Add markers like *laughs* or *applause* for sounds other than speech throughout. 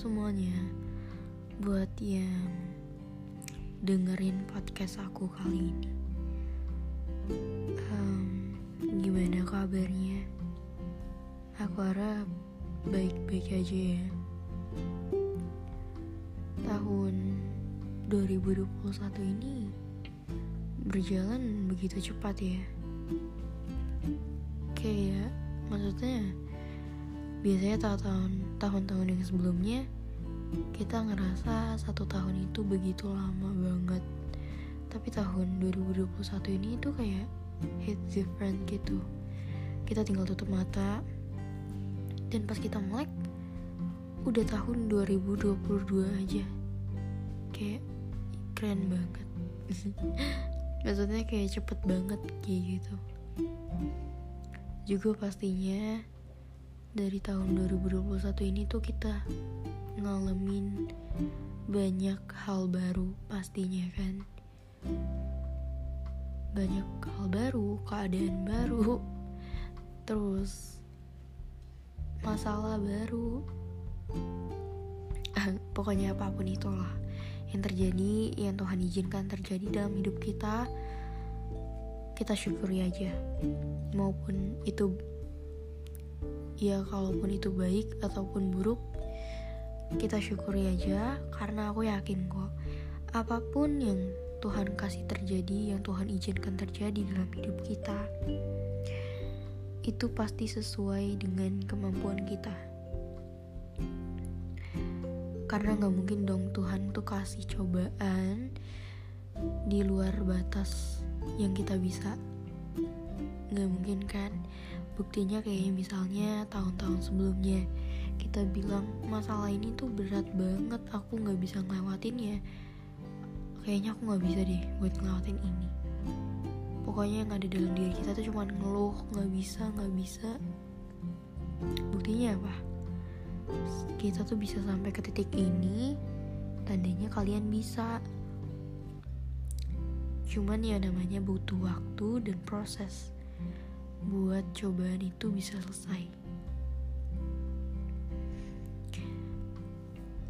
semuanya buat yang dengerin podcast aku kali ini. Um, gimana kabarnya? Aku harap baik-baik aja ya. Tahun 2021 ini berjalan begitu cepat ya. Kayak maksudnya biasanya tahun tahun-tahun yang sebelumnya kita ngerasa satu tahun itu begitu lama banget. Tapi tahun 2021 ini itu kayak hit different gitu. Kita tinggal tutup mata dan pas kita melek udah tahun 2022 aja. Kayak keren banget. *laughs* Maksudnya kayak cepet banget kayak gitu. Juga pastinya dari tahun 2021 ini tuh kita ngalamin banyak hal baru pastinya kan. Banyak hal baru keadaan baru terus masalah baru. Pokoknya apa pun itulah yang terjadi yang Tuhan izinkan terjadi dalam hidup kita kita syukuri aja. Maupun itu ya kalaupun itu baik ataupun buruk kita syukuri aja karena aku yakin kok apa pun yang Tuhan kasih terjadi yang Tuhan izinkan terjadi dalam hidup kita itu pasti sesuai dengan kemampuan kita. Karena nggak mungkin dong Tuhan tuh kasih cobaan di luar batas yang kita bisa. Nggak mungkin kan buktinya kayak misalnya tahun-tahun sebelumnya kita bilang masalah ini tuh berat banget aku nggak bisa ngelewatin ya. Kayaknya aku nggak bisa deh buat ngelewatin ini. Pokoknya yang ada dalam diri kita tuh cuma ngeluh nggak bisa nggak bisa. Buktinya apa? Kita tuh bisa sampai ke titik ini tandanya kalian bisa. Cuman ya namanya butuh waktu dan proses buat cobaan itu bisa selesai.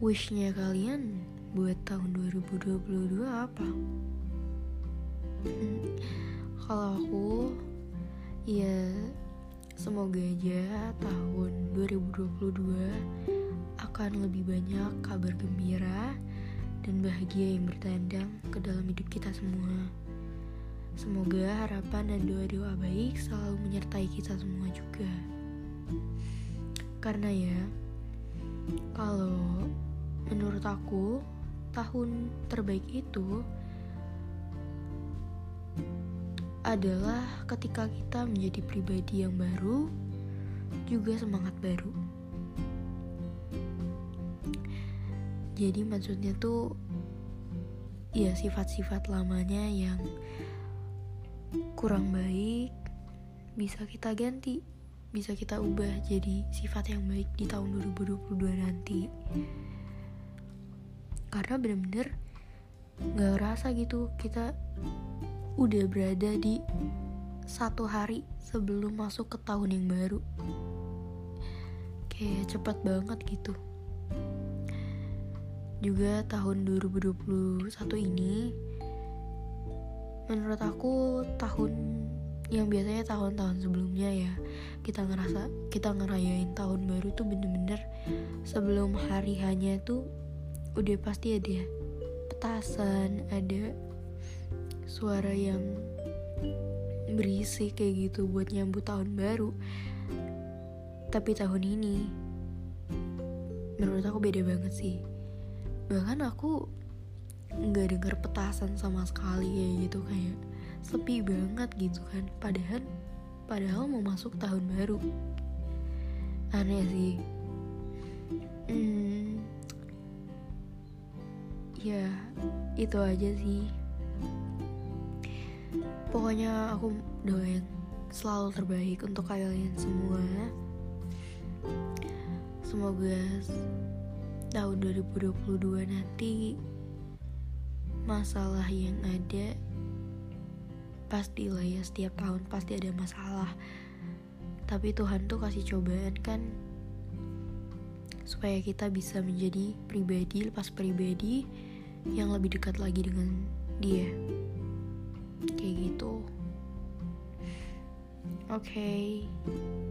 Wishnya kalian buat tahun 2022 apa? Kalau aku ya semoga aja tahun 2022 akan lebih banyak kabar gembira dan bahagia yang bertandang ke dalam hidup kita semua. Semoga harapan dan doa-doa baik selalu menyertai kita semua juga. Karena ya, kalau menurut aku, tahun terbaik itu adalah ketika kita menjadi pribadi yang baru, juga semangat baru. jadi maksudnya tuh ya sifat-sifat lamanya yang kurang baik bisa kita ganti bisa kita ubah jadi sifat yang baik di tahun 2022 nanti. Karena bener-bener gak rasa gitu kita udah berada di satu hari sebelum masuk ke tahun yang baru. Kayak cepat banget gitu. Juga tahun 2021 ini menurut aku tahun yang biasanya tahun-tahun sebelumnya ya kita ngerasa kita ngerayain tahun baru tuh bener-bener sebelum hari hanya tuh udah pasti ada petasan ada suara yang berisik kayak gitu buat nyambut tahun baru. Tapi tahun ini menurut aku beda banget sih. Bahkan aku nggak denger petasan sama sekali kayak gitu kayak sepi banget gitu kan. Padahal padahal mau masuk tahun baru. Aneh sih. Hmm, ya itu aja sih. Pokoknya aku doain selalu terbaik untuk kalian semua. Semoga tahun 2022 nanti masalah yang ada pastilah ya setiap tahun pasti ada masalah. Tapi Tuhan tuh kasih cobaan kan supaya kita bisa menjadi pribadi lepas pribadi yang lebih dekat lagi dengan dia. Kayak gitu. Oke. okay.